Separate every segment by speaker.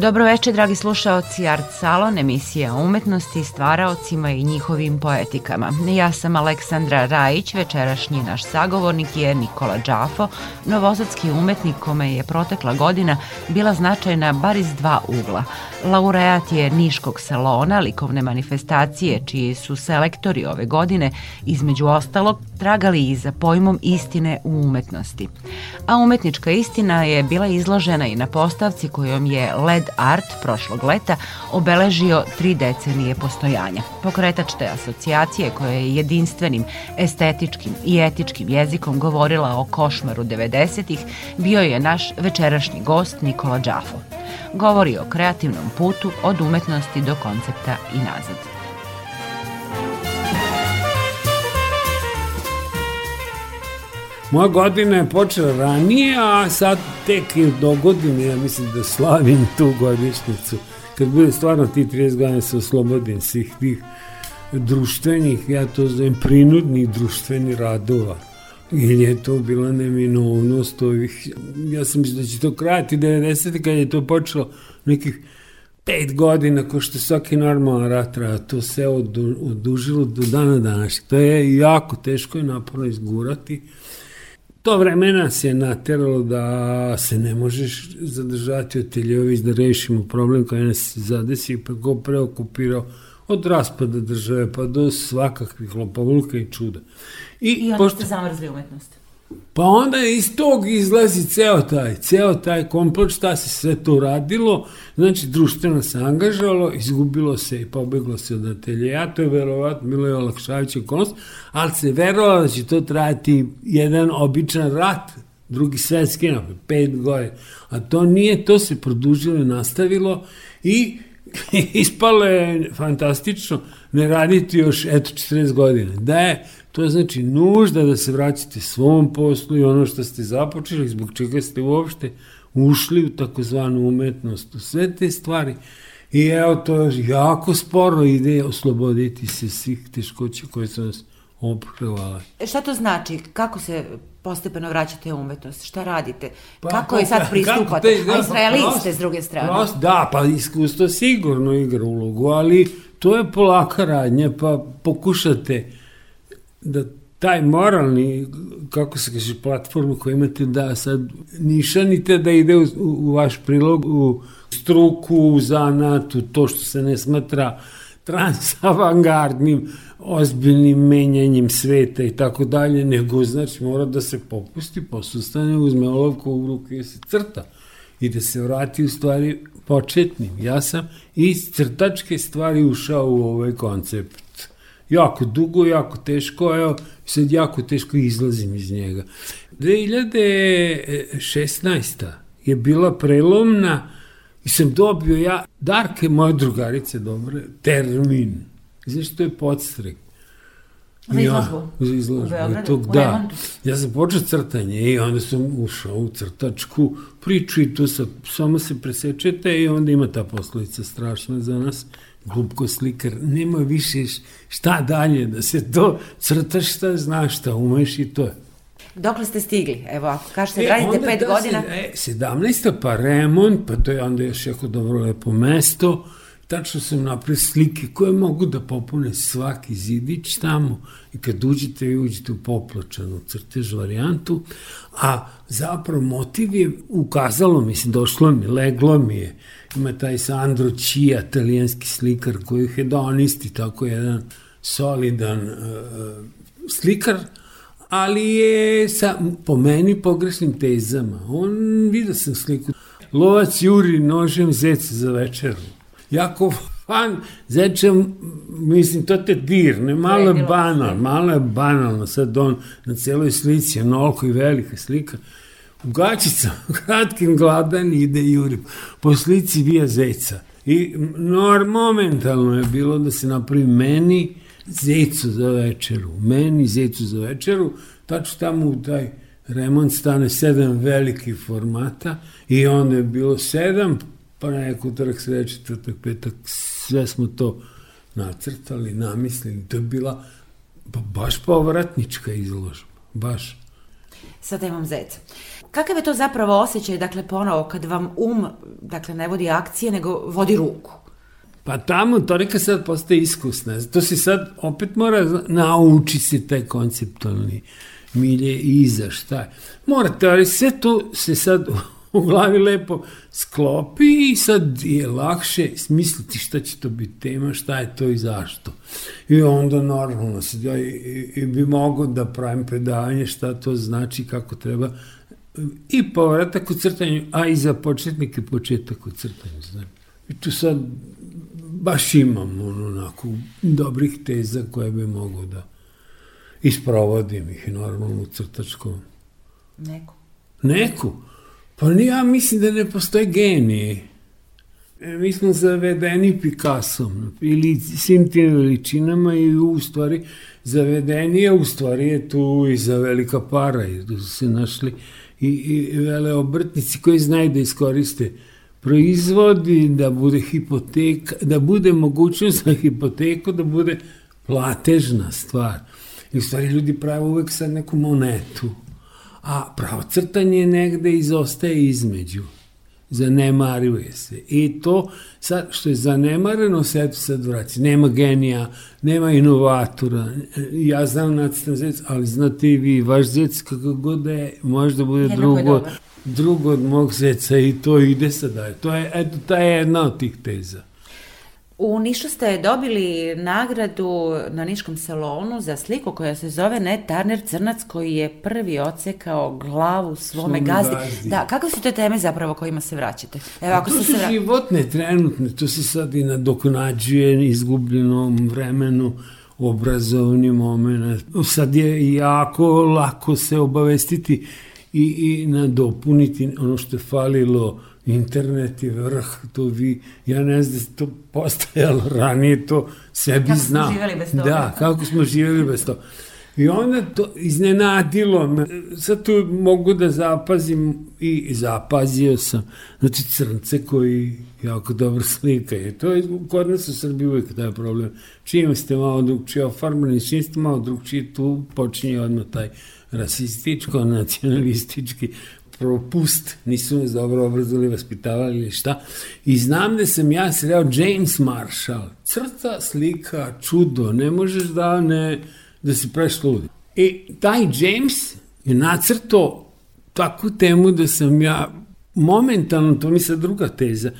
Speaker 1: Dobro večer, dragi slušaoci Art Salon, emisija o umetnosti, stvaraocima i njihovim poetikama. Ja sam Aleksandra Rajić, večerašnji naš sagovornik je Nikola Đafo, novosadski umetnik kome je protekla godina bila značajna bar iz dva ugla – Laureat je Niškog salona likovne manifestacije, čiji su selektori ove godine, između ostalog, tragali i za pojmom istine u umetnosti. A umetnička istina je bila izložena i na postavci kojom je LED Art prošlog leta obeležio tri decenije postojanja. Pokretač te asocijacije koja je jedinstvenim estetičkim i etičkim jezikom govorila o košmaru 90-ih bio je naš večerašnji gost Nikola Đafo. Govori o kreativnom putu od umetnosti do koncepta i nazad.
Speaker 2: Moja godina je počela ranije, a sad tek i do godine, ja mislim da slavim tu godišnicu. Kad bude stvarno ti 30 godina se oslobodim svih tih društvenih, ja to zovem prinudnih društvenih radova ili je to bila neminovnost ovih, ja sam mislim da će to krajati 90. kad je to počelo nekih pet godina ko što svaki normalan rat traja, to se odu, odužilo do dana današnjeg. To je jako teško i naporno izgurati. To vremena se nateralo da se ne možeš zadržati od Teljović da rešimo problem koji nas zadesi, pa go preokupirao od raspada države pa do svakakvih lopavulka i čuda.
Speaker 1: I, I onda pošto... ste zamrzli umetnost.
Speaker 2: Pa onda iz tog izlazi ceo taj, ceo taj komplot šta se sve to radilo, znači društveno se angažalo, izgubilo se i pobeglo se od ateljeja, to je Miloje olakšavajuća okolnost, ali se verovalo da će to trajati jedan običan rat, drugi svetski napad, pet godina, a to nije, to se produžilo i nastavilo i ispalo je fantastično ne raditi još eto 40 godina. Da je To znači nužda da se vraćate svom poslu i ono što ste započeli, zbog čega ste uopšte ušli u takozvanu umetnost, u sve te stvari. I evo, to jako sporo ide osloboditi se svih teškoća koje su nas oprevale.
Speaker 1: E, šta to znači? Kako se postepeno vraćate u umetnost? Šta radite? Pa, kako je sad pristupate? Te, A Izraelist ste s druge strane. Prost,
Speaker 2: da, pa iskustvo sigurno igra ulogu, ali to je polaka radnja, pa pokušate da taj moralni, kako se kaže, platformu koju imate da sad nišanite da ide u, u vaš prilog, u struku, u zanat, u to što se ne smatra transavangardnim, ozbiljnim menjanjem sveta i tako dalje, nego znači mora da se popusti, posustane, uzme olovku u ruke i se crta i da se vrati u stvari početnim. Ja sam iz crtačke stvari ušao u ovaj koncept jako dugo, jako teško, evo, sad jako teško izlazim iz njega. 2016. je bila prelomna i sam dobio ja, Darke, moje drugarice, dobre, termin. Znaš što je podstrek?
Speaker 1: Za izložbu?
Speaker 2: Za izložbu. Beogradu? Tog, da. Ja sam počeo crtanje i onda sam ušao u crtačku priču i tu sa, samo se presečete i onda ima ta poslovica strašna za nas glupko slikar, nema više šta dalje, da se to crtaš šta znaš, šta umeš i to je.
Speaker 1: Dokle ste stigli? Evo, ako kažete, e, radite pet da godina...
Speaker 2: Se, e, 17. pa remont, pa to je onda još jako dobro lepo mesto, tačno sam napravio slike koje mogu da popune svaki zidić tamo i kad uđete, vi uđete u poplačanu crtež varijantu, a zapravo motiv je ukazalo, mislim, došlo mi, leglo mi je, ima taj Sandro Cija, italijanski slikar koji je hedonisti, tako jedan solidan uh, slikar, ali je sa, po meni pogrešnim tezama. On, vidio sam sliku, lovac juri nožem zeca za večeru. Jako fan, zečem, mislim, to te dirne, malo je banal, malo je banalno, sad on na celoj slici, onolko i velika slika, u gaćicama, kratkim gladan ide juri, po slici vija zeca. I nor, momentalno je bilo da se napravi meni zecu za večeru, meni zecu za večeru, tačno tamo u taj remont stane sedam velikih formata i onda je bilo sedam pa neko utorak, sreda, četvrtak, petak, sve smo to nacrtali, namislili. To je bila baš povratnička izložba, baš.
Speaker 1: Sada imam zeca. Kakav je to zapravo osjećaj, dakle, ponovo, kad vam um, dakle, ne vodi akcije, nego vodi ruku?
Speaker 2: Pa tamo Torika sad postaje iskusna. To se sad opet mora nauči se taj konceptualni milje iza šta je. Morate, ali sve to se sad u glavi lepo sklopi i sad je lakše smisliti šta će to biti tema, šta je to i zašto. I onda normalno se ja i, i bi mogo da pravim predavanje šta to znači, kako treba i povratak u crtanju, a i za početnike početak u crtanju. Znači. I tu sad baš imam ono, onako dobrih teza koje bi mogo da isprovodim ih normalno u crtačkom.
Speaker 1: Neku?
Speaker 2: Neku? Pa ja mislim da ne postoje genije. Mi smo zavedeni Picassom ili svim tim veličinama i u stvari zavedeni je, u stvari je tu i za velika para i tu su se našli i, i vele obrtnici koji znaju da iskoriste proizvodi, da bude hipoteka, da bude mogućnost za hipoteku, da bude platežna stvar. I u stvari ljudi prave uvek sad neku monetu a pravo crtanje negde izostaje između. Zanemaruje se. I to, sad, što je zanemareno, se sad vraća. Nema genija, nema inovatora. Ja znam nacrtan zec, ali znate i vi, vaš zec kako god da je, možda bude Jednako drugo, drugo od mog zeca i to ide sada. To je, eto, ta je jedna od tih teza.
Speaker 1: U Nišu ste dobili nagradu na Niškom salonu za sliku koja se zove Ned Turner Crnac koji je prvi ocekao glavu svome gazdi. gazdi. Da, kakve su te teme zapravo kojima se vraćate?
Speaker 2: Evo, ako to su se vra... životne, trenutne, to se sad i nadoknađuje izgubljenom vremenu obrazovni moment. Sad je jako lako se obavestiti i, i nadopuniti ono što je falilo internet je vrh, to vi, ja ne znam da to postajalo ranije, to sebi kako znam. Kako smo živjeli bez toga. Da, kako smo živjeli bez toga. I onda to iznenadilo me. Sad tu mogu da zapazim i zapazio sam. Znači crnce koji jako dobro slikaju. To je kod nas u Srbiji uvijek taj problem. Čim ste malo drugčije ofarmani, čim ste malo drugčije, tu počinje odmah taj rasističko, nacionalistički propust, nisu nas dobro obrazovali, vaspitavali ili šta. I znam da sam ja sreo James Marshall, crta, slika, čudo, ne možeš da ne, da se preš lud. I taj James je nacrto takvu temu da sam ja momentalno, to mi sad druga teza,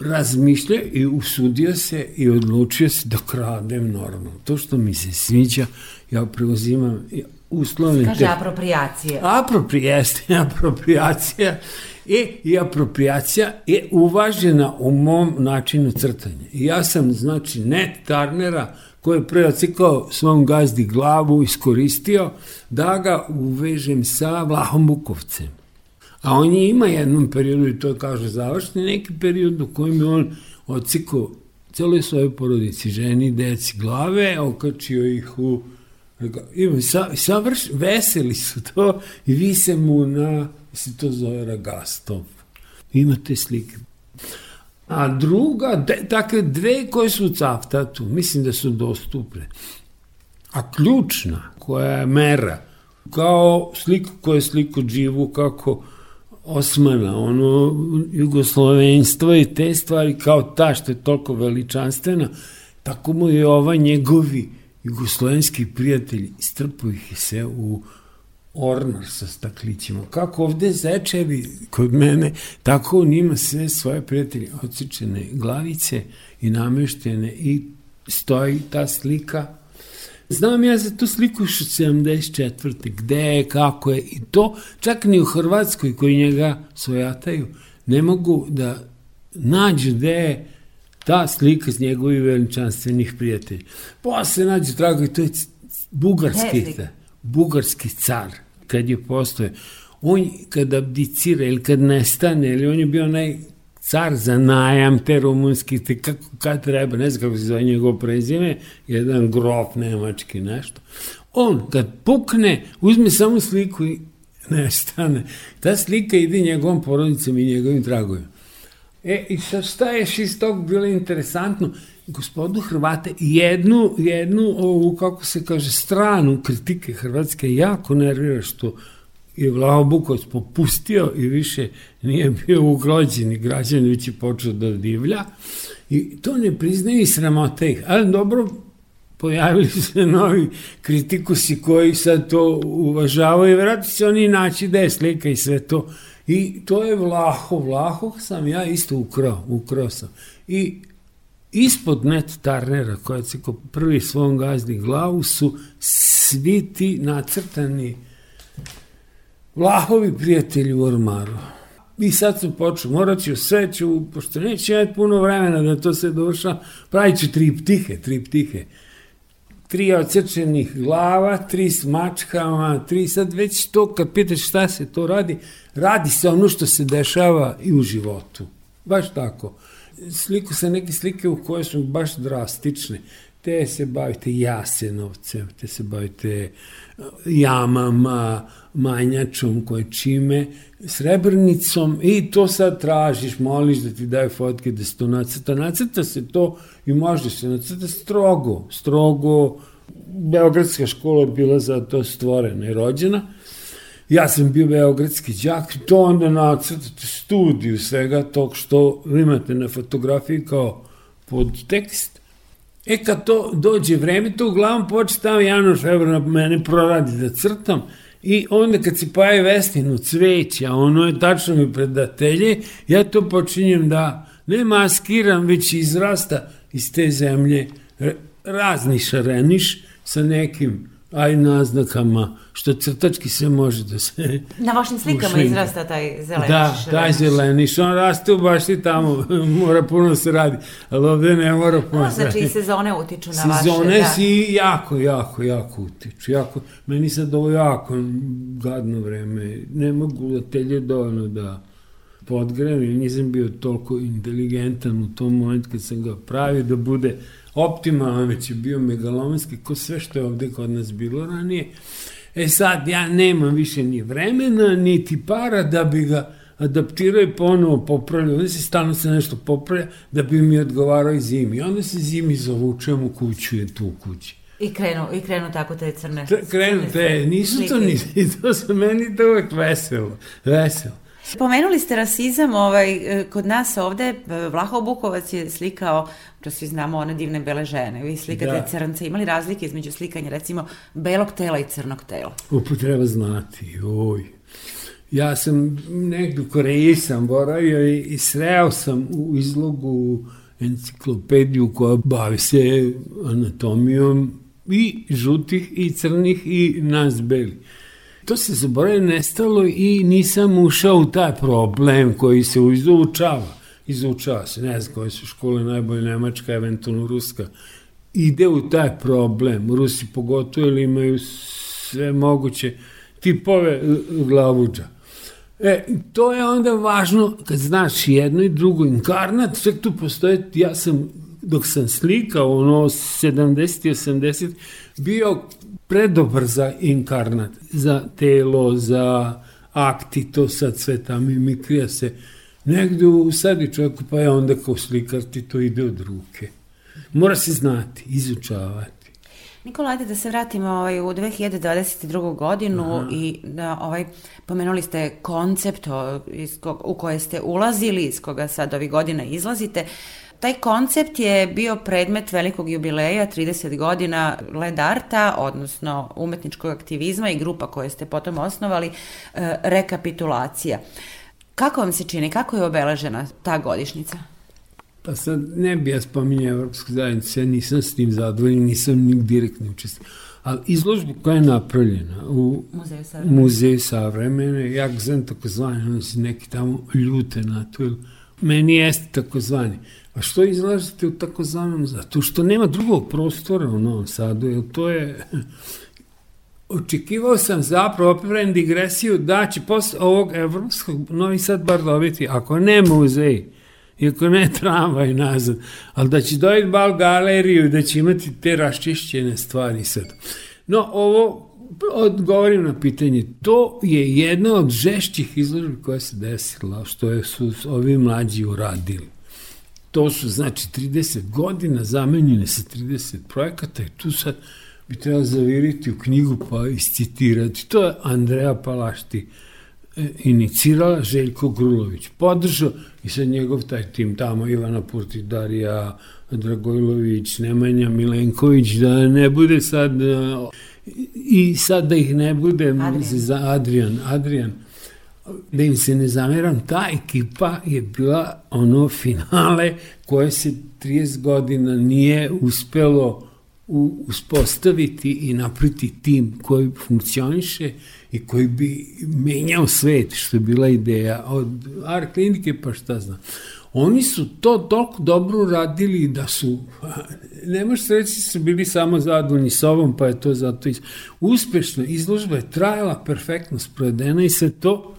Speaker 2: razmišlja i usudio se i odlučio se da kradem normalno. To što mi se sviđa, ja preuzimam, uslovne...
Speaker 1: Kaže te... apropriacije.
Speaker 2: Aproprijeste, apropriacija e, i apropriacija je uvažena u mom načinu crtanja. I ja sam, znači, net Tarnera, koji je preocikao svom gazdi glavu, iskoristio da ga uvežem sa Vlahom Bukovcem. A on je ima jednom periodu, i to kaže završni, neki period u kojem je on ocikao celoj svojoj porodici, ženi, deci, glave, okačio ih u Ima, sa, savrš, veseli su to i vise mu na, se to zove ragastov. Imate slike. A druga, de, dakle, dve koje su u caftatu, mislim da su dostupne. A ključna, koja je mera, kao sliku koja je sliku živu, kako Osmana, ono, jugoslovenstvo i te stvari, kao ta što je toliko veličanstvena, tako mu je ova njegovi jugoslovenski prijatelji strpu ih se u ornar sa staklićima. Kako ovde zečevi kod mene, tako on ima sve svoje prijatelje ocičene glavice i nameštene i stoji ta slika. Znam ja za tu sliku što 74. Gde je, kako je i to čak ni u Hrvatskoj koji njega svojataju ne mogu da nađu gde je ta slika s njegovih veličanstvenih prijatelja. Posle nađe trago i to je bugarski, da, bugarski car, kad je postoje. On kad abdicira ili kad nestane, ili on je bio onaj car za najam te rumunski, te kako, kad treba, ne znam kako se zove njegov prezime, jedan grof nemački, nešto. On, kad pukne, uzme samo sliku i nestane. Ta slika ide njegovom porodicom i njegovim tragovima. E, i sad šta je iz tog bilo interesantno? gospodu Hrvate jednu, jednu ovu, kako se kaže, stranu kritike Hrvatske jako nervira što je Vlaho Bukovac popustio i više nije bio ugrođen i građan već je počeo da divlja. I to ne priznaju i sramote ih, ali dobro pojavili se novi kritikusi koji sad to uvažavaju. I vratno se oni naći da je slika i sve to i to je Vlaho, Vlaho sam ja isto ukrao, ukrao sam. I ispod net Tarnera koja se ko prvi svom gazni glavu su svi ti nacrtani Vlahovi prijatelji u ormaru. I sad sam počeo, morat ću sve ću, pošto neće imati puno vremena da to se doša, pravit ću tri ptihe, tri ocrčenih glava, tri s mačkama, tri sad već to, kad pitaš šta se to radi, radi se ono što se dešava i u životu. Baš tako. Sliku sa neke slike u koje su baš drastične te se bavite jasenovcem, te se bavite uh, jamama, manjačom, koje čime, srebrnicom i to sad tražiš, moliš da ti daju fotke da se to nacrta. Nacrta se to i može se nacrta strogo, strogo. Beogradska škola je bila za to stvorena i rođena. Ja sam bio beogradski džak, to onda nacrtate studiju svega tog što imate na fotografiji kao podtekst E kad to dođe vreme, to uglavnom počne tamo januar, februar mene proradi da crtam. I onda kad se pojavi Vestinu cveća, ono je tačno mi predatelje, ja to počinjem da ne maskiram, već izrasta iz te zemlje razni šareniš sa nekim aj naznakama, što crtački se može da se...
Speaker 1: Na vašim slikama ušinka. izrasta taj zeleniš.
Speaker 2: Da, taj zeleniš, on raste u baš i tamo, mora puno se radi, ali ovde ne mora puno no,
Speaker 1: Znači i sezone utiču na vaše.
Speaker 2: Sezone da. si jako, jako, jako utiču. Jako, meni sad ovo jako gadno vreme, ne mogu da telje dovoljno da podgrem, nisam bio toliko inteligentan u tom momentu kad sam ga pravio da bude optimalan, već je bio megalomanski, ko sve što je ovde kod nas bilo ranije. E sad, ja nemam više ni vremena, niti para da bi ga adaptirao i ponovo popravljao. Onda se stalno se nešto popravlja da bi mi odgovarao i zimi. Onda se zimi zavučujem u kuću, je tu u kući.
Speaker 1: I krenu, I krenu tako te crne.
Speaker 2: Krenu te, nisu to ni, to su meni to uvek veselo, veselo.
Speaker 1: Pomenuli ste rasizam, ovaj, e, kod nas ovde, e, Vlaho Bukovac je slikao, to svi znamo, one divne bele žene, vi slikate da. crnce, imali razlike između slikanja, recimo, belog tela i crnog tela?
Speaker 2: Upo treba znati, oj. Ja sam negdje u Koreji sam boravio i, sreo sam u izlogu enciklopediju koja bavi se anatomijom i žutih i crnih i nas beli to se zaboravio nestalo i nisam ušao u taj problem koji se izučava. Izučava se, ne znam koje su škole najbolje, Nemačka, eventualno Ruska. Ide u taj problem. Rusi pogotovo ili imaju sve moguće tipove glavuđa. E, to je onda važno kad znaš jedno i drugo inkarnat, sve tu postoje, ja sam, dok sam slikao ono 70 i 80, bio predobar za inkarnat, za telo, za akti, to sad sve ta mimikrija se negde usadi čovjeku, pa je onda kao slikar ti to ide od ruke. Mora se znati, izučavati.
Speaker 1: Nikola, ajde da se vratimo ovaj, u 2022. godinu Aha. i da ovaj, pomenuli ste koncept o, iz kog, u koje ste ulazili, iz koga sad ovih godina izlazite. Taj koncept je bio predmet velikog jubileja, 30 godina led arta, odnosno umetničkog aktivizma i grupa koje ste potom osnovali, e, rekapitulacija. Kako vam se čini, kako je obeležena ta godišnjica?
Speaker 2: Pa sad ne bi ja spominjao Evropsku zajednicu, ja nisam s tim zadovoljen, nisam ni direktno učestvio. Ali izložba koja je napravljena u Muzeju savremene, muzeju savremene ja ga znam tako zvani, ono se neki tamo ljute na to, meni jeste tako zvani. A što izlažete u takozvanom? Zato što nema drugog prostora u Novom Sadu, jer to je... Očekivao sam zapravo, opet digresiju, da će posle ovog evropskog Novi Sad bar dobiti, ako ne muzej, iako ne tramvaj nazad, ali da će dojeti bal galeriju i da će imati te raščišćene stvari sad. No, ovo odgovorim na pitanje. To je jedna od žešćih izložbi koja se desila, što je, su ovi mlađi uradili To su znači 30 godina zamenjene sa 30 projekata i tu sad bi trebalo zaviriti u knjigu pa iscitirati. To je Andreja Palašti e, inicirala, Željko Grulović podržao i sad njegov taj tim tamo, Ivana Purti, Darija Dragojlović, Nemanja Milenković, da ne bude sad e, i sad da ih ne bude
Speaker 1: Adrian.
Speaker 2: za Adrian, Adrian da im se ne zameram, ta ekipa je bila ono finale koje se 30 godina nije uspelo u, uspostaviti i napriti tim koji funkcioniše i koji bi menjao svet, što je bila ideja od art klinike pa šta znam. Oni su to toliko dobro uradili da su, ne možeš reći su bili samo zadovoljni sobom, pa je to zato iz... uspešno. Izložba je trajala, perfektno sprovedena i sve to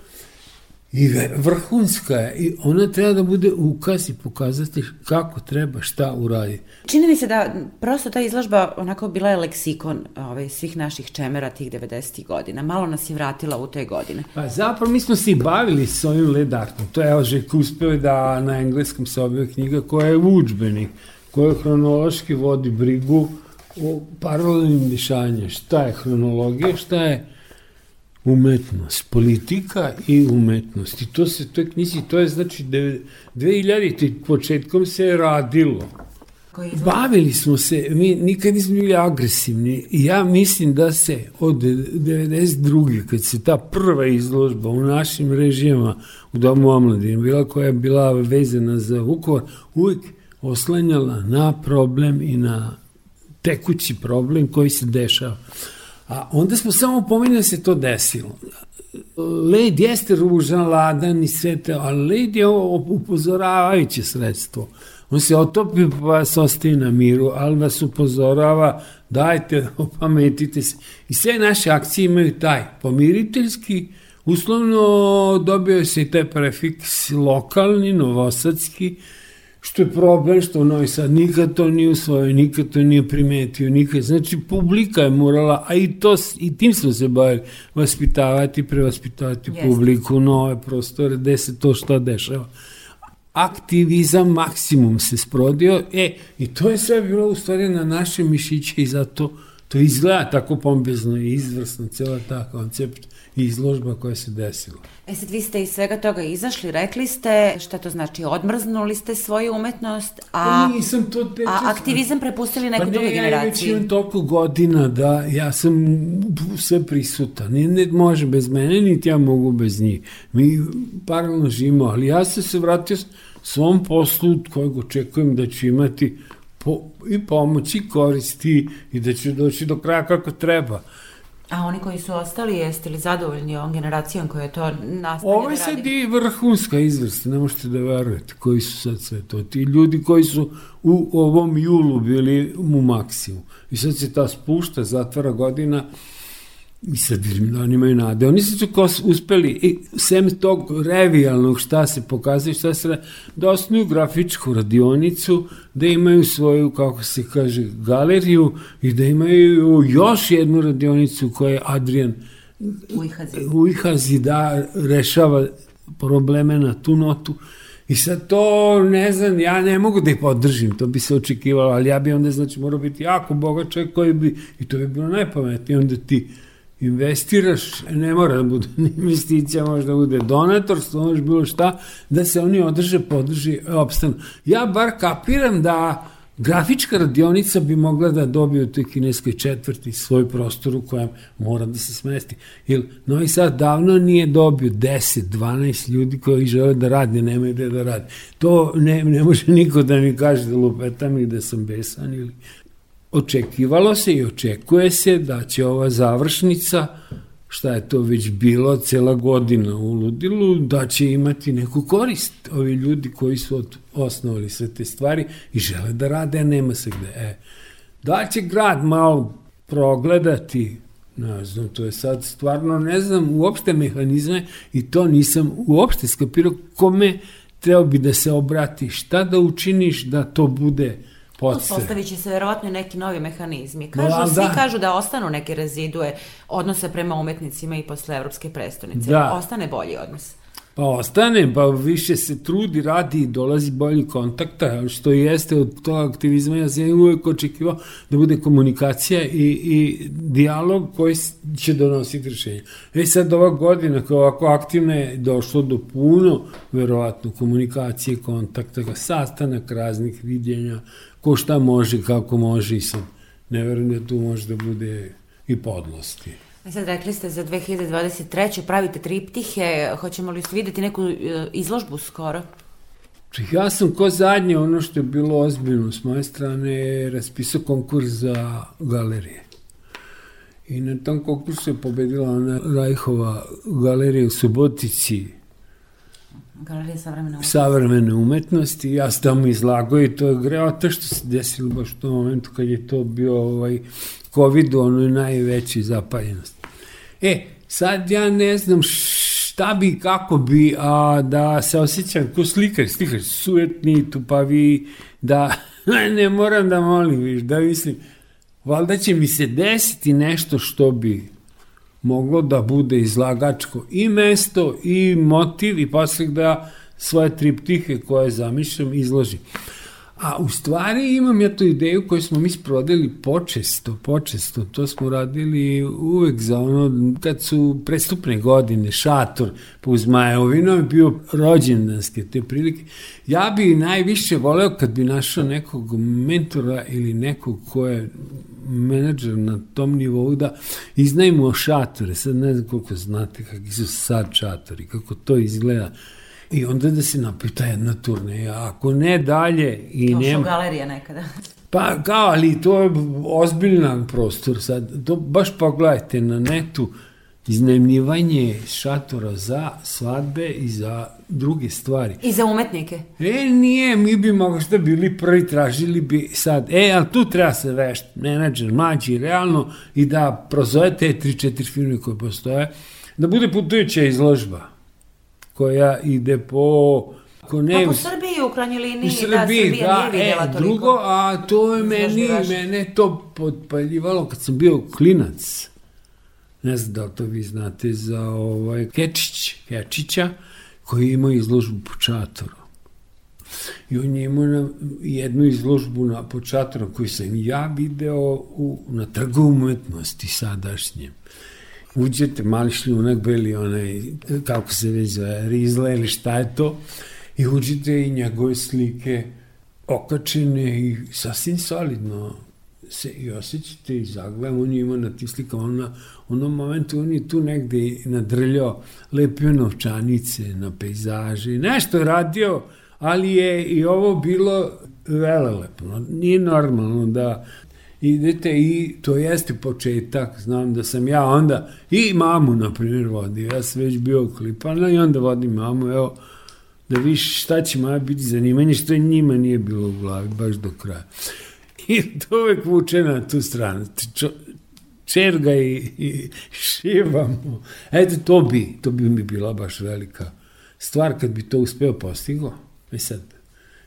Speaker 2: i vrhunska je i ona treba da bude ukaz i pokazati kako treba šta uraditi.
Speaker 1: Čini mi se da prosto ta izložba onako bila je leksikon ovaj, svih naših čemera tih 90. godina. Malo nas je vratila u te godine.
Speaker 2: Pa zapravo mi smo se i bavili s ovim led artom. To je Željko uspeo da na engleskom se objave knjiga koja je učbenik, koja hronološki vodi brigu o paralelnim dešanjima. Šta je hronologija, šta je umetnost, politika i umetnost. I to se, to je knjizi, to je znači 2000. početkom se je radilo. Bavili smo se, mi nikad nismo bili agresivni ja mislim da se od 92. kad se ta prva izložba u našim režijama u Domu omladine bila koja je bila vezana za Vukovar, uvijek oslanjala na problem i na tekući problem koji se dešava. A onda smo samo pomenuli da se to desilo. Led jeste ružan, ladan i sve te, ali led je upozoravajuće sredstvo. On se otopi pa vas ostaje na miru, ali vas upozorava, dajte, opametite se. I sve naše akcije imaju taj pomiriteljski, uslovno dobio se i taj prefiks lokalni, novosadski, Što je problem što Novi Sad nikad to nije usvojio, nikad to nije primetio, nikad. Znači, publika je morala, a i, to, i tim smo se bavili, vaspitavati, prevaspitavati Jeste. publiku, nove prostore, gde se to što dešava. Aktivizam maksimum se sprodio, e, i to je sve bilo u stvari na naše mišiće i zato to izgleda tako pompezno i izvrsno, cijela ta koncept izložba koja se desila.
Speaker 1: E sad, vi ste iz svega toga izašli, rekli ste, šta to znači, odmrznuli ste svoju umetnost, a,
Speaker 2: pa nisam to te,
Speaker 1: a aktivizam prepustili nekoj pa drugoj generaciji.
Speaker 2: Pa ne, ja već imam toliko godina da ja sam sve prisutan. Ne, ne može bez mene, niti ja mogu bez njih. Mi paralelno živimo, ali ja sam se vratio svom poslu kojeg očekujem da ću imati po, i pomoć i koristi i da ću doći do kraja kako treba.
Speaker 1: A oni koji su ostali, jeste li zadovoljni ovom generacijom koja je to nastavlja
Speaker 2: Ovo je da sad i vrhunska izvrsta, ne možete da verujete koji su sad sve to. Ti ljudi koji su u ovom julu bili u maksimu. I sad se ta spušta, zatvara godina, I sad da imaju nade. Oni su uspeli, i sem tog revijalnog šta se pokazuje, šta se da osnuju grafičku radionicu, da imaju svoju, kako se kaže, galeriju i da imaju još jednu radionicu koja je Adrian
Speaker 1: Ujhazi,
Speaker 2: Ujhazi da rešava probleme na tu notu. I sad to, ne znam, ja ne mogu da ih podržim, to bi se očekivalo, ali ja bi onda, znači, morao biti jako bogat čovjek koji bi, i to bi bilo najpametnije, onda ti investiraš, ne mora da bude investicija, može da bude donatorstvo, može bilo šta, da se oni održe, podrži, opstanu. Ja bar kapiram da grafička radionica bi mogla da dobije u toj kineskoj četvrti svoj prostor u kojem mora da se smesti. Jer Novi Sad davno nije dobio 10, 12 ljudi koji žele da radi, nemaju gde da radi. To ne, ne može niko da mi kaže da lupetam ili da sam besan ili očekivalo se i očekuje se da će ova završnica, šta je to već bilo cela godina u ludilu, da će imati neku korist ovi ljudi koji su osnovali sve te stvari i žele da rade, a nema se gde. E, da će grad malo progledati ne znam, to je sad stvarno, ne znam uopšte mehanizme i to nisam uopšte skapirao kome treba bi da se obrati, šta da učiniš da to bude
Speaker 1: Postavit će se verovatno neki novi mehanizmi. Kažu, no, svi da. kažu da ostanu neke rezidue odnose prema umetnicima i posle Evropske prestonice. Da. Ostane bolji odnos.
Speaker 2: Pa ostane, pa više se trudi, radi dolazi bolji kontakta, što jeste od tog aktivizma, ja sam uvek očekivao da bude komunikacija i, i dijalog koji će donositi rešenje. E sad ova godina koja ovako aktivna je došlo do puno, verovatno, komunikacije, kontakta, sastanak raznih vidjenja, ko šta može, kako može i sad ne verujem da tu može da bude i podlosti.
Speaker 1: E sad rekli ste za 2023. pravite triptihe, hoćemo li videti neku e, izložbu skoro?
Speaker 2: Ja sam ko zadnje, ono što je bilo ozbiljno s moje strane, raspisao konkurs za galerije. I na tom konkursu je pobedila ona Rajhova galerija u Subotici,
Speaker 1: Galerija savremene umetnosti.
Speaker 2: Savremene umetnosti. Ja sam tamo izlagao i to je greota što se desilo baš u tom momentu kad je to bio ovaj, COVID, ono je najveći zapaljenost. E, sad ja ne znam šta bi, kako bi, a da se osjećam ko slikar, slikar, sujetni, tupavi, da ne moram da molim, viš, da mislim, valjda će mi se desiti nešto što bi moglo da bude izlagačko i mesto i motiv i posle da svoje triptihe koje zamišljam izložim. A u stvari imam ja tu ideju koju smo mi sprodili počesto, počesto, to smo radili uvek za ono, kad su prestupne godine, šator, pa uz je bio rođendanske te prilike. Ja bi najviše voleo kad bi našao nekog mentora ili nekog ko je menadžer na tom nivou da iznajmo šatore, sad ne znam koliko znate kakvi su sad šatori, kako to izgleda, I onda da se napita jedna turneja, ako ne dalje i
Speaker 1: Kao
Speaker 2: nema...
Speaker 1: Kao galerija nekada.
Speaker 2: Pa kao, ali to je ozbiljan prostor sad. To baš pogledajte na netu iznajmljivanje šatora za svadbe i za druge stvari.
Speaker 1: I za umetnike?
Speaker 2: E, nije, mi bi možda bili prvi, tražili bi sad, e, ali tu treba se vešt, menadžer, mlađi, realno, i da prozove te 3-4 firme koje postoje, da bude putujuća izložba koja ide po
Speaker 1: Ko ne, pa po Srbiji u krajnjoj liniji,
Speaker 2: u Srbiji, da, Srbija da, nije vidjela e, toliko. Drugo, a to je meni, mene to podpaljivalo kad sam bio klinac. Ne znam da to vi znate za ovaj Kečić, Kečića, koji ima izložbu po čatoru. I on je imao na, jednu izložbu na počatoru koju sam ja video u, na trgu umetnosti sadašnjem uđete, mali šljunak, beli onaj, kako se već zove, rizla ili šta je to, i uđete i njegove slike okačene i sasvim solidno se i osjećate i zagledam, on je imao na tim slikama, on na onom momentu on je tu negde nadrljao, lepio novčanice na pejzaže, nešto radio, ali je i ovo bilo velelepno. Nije normalno da idete i to jeste početak, znam da sam ja onda i mamu, na primjer, vodio, ja sam već bio klipana i onda vodim mamu, evo, da viš šta će moja biti zanimanje, što njima nije bilo u glavi, baš do kraja. I to uvek vuče na tu stranu. Čerga i, i šivamo. Eto, to bi, to bi mi bila baš velika stvar kad bi to uspeo postigo. E sad,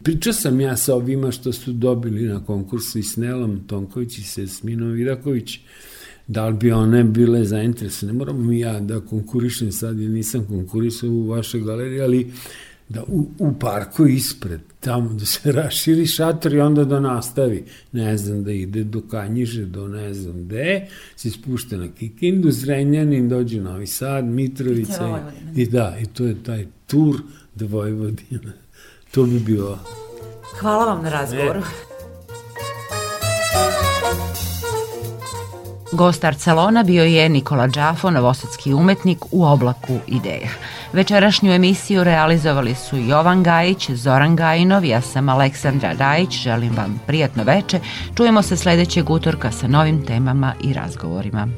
Speaker 2: Pričao sam ja sa ovima što su dobili na konkursu i s Nelom Tonković i se Sminom Viraković, da li bi one bile zainteresne. Ne moramo mi ja da konkurišem sad, jer nisam konkurisao u vašoj galeriji, ali da u, u parku ispred, tamo da se raširi šator i onda da nastavi, ne znam, da ide do Kanjiže, do ne znam gde, se spušta na Kikindu, Zrenjanin, dođe Novi Sad, Mitrovica i, i da, i to je taj tur do Vojvodina. To bi bilo.
Speaker 1: Hvala vam na razgovoru. E. Gost Arcelona bio je Nikola Đafo, novosadski umetnik u oblaku ideja. Večerašnju emisiju realizovali su Jovan Gajić, Zoran Gajinov, ja sam Aleksandra Rajić, želim vam prijatno veče. Čujemo se sledećeg utorka sa novim temama i razgovorima.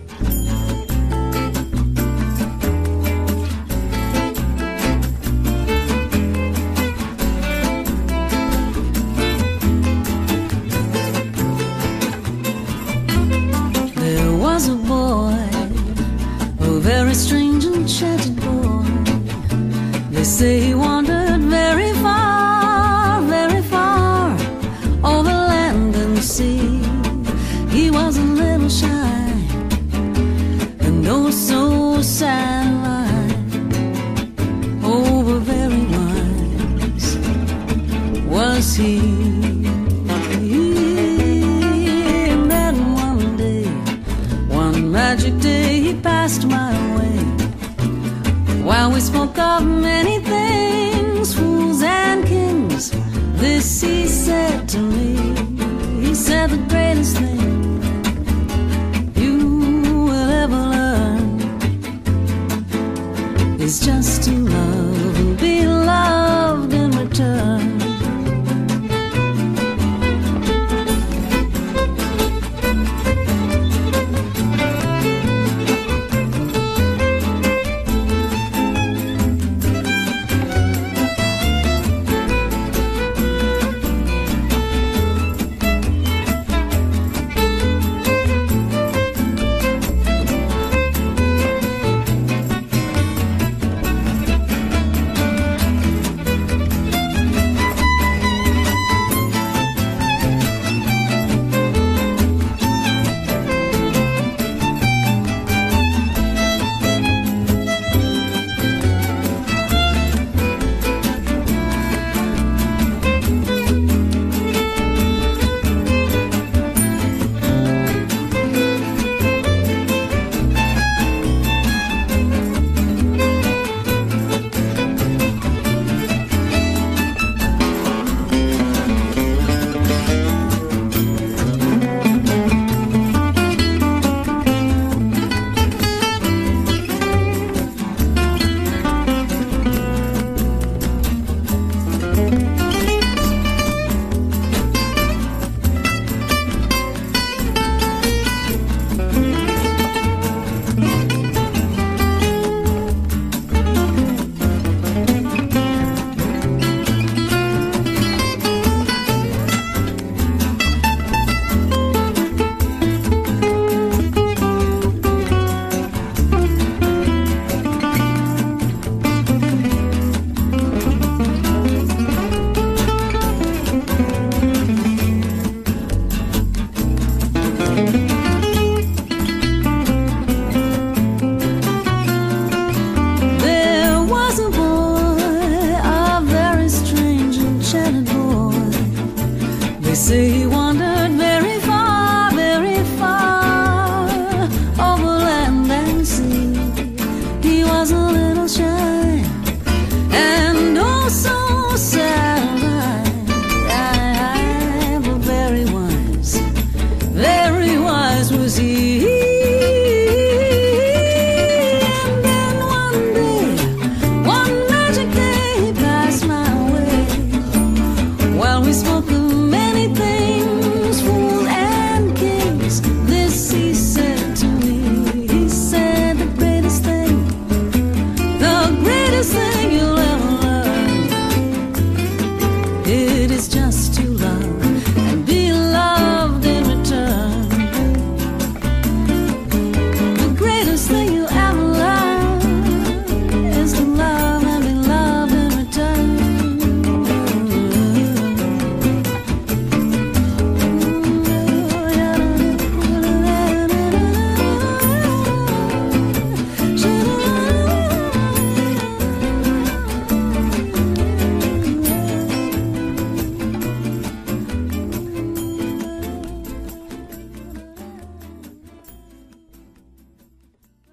Speaker 3: smoke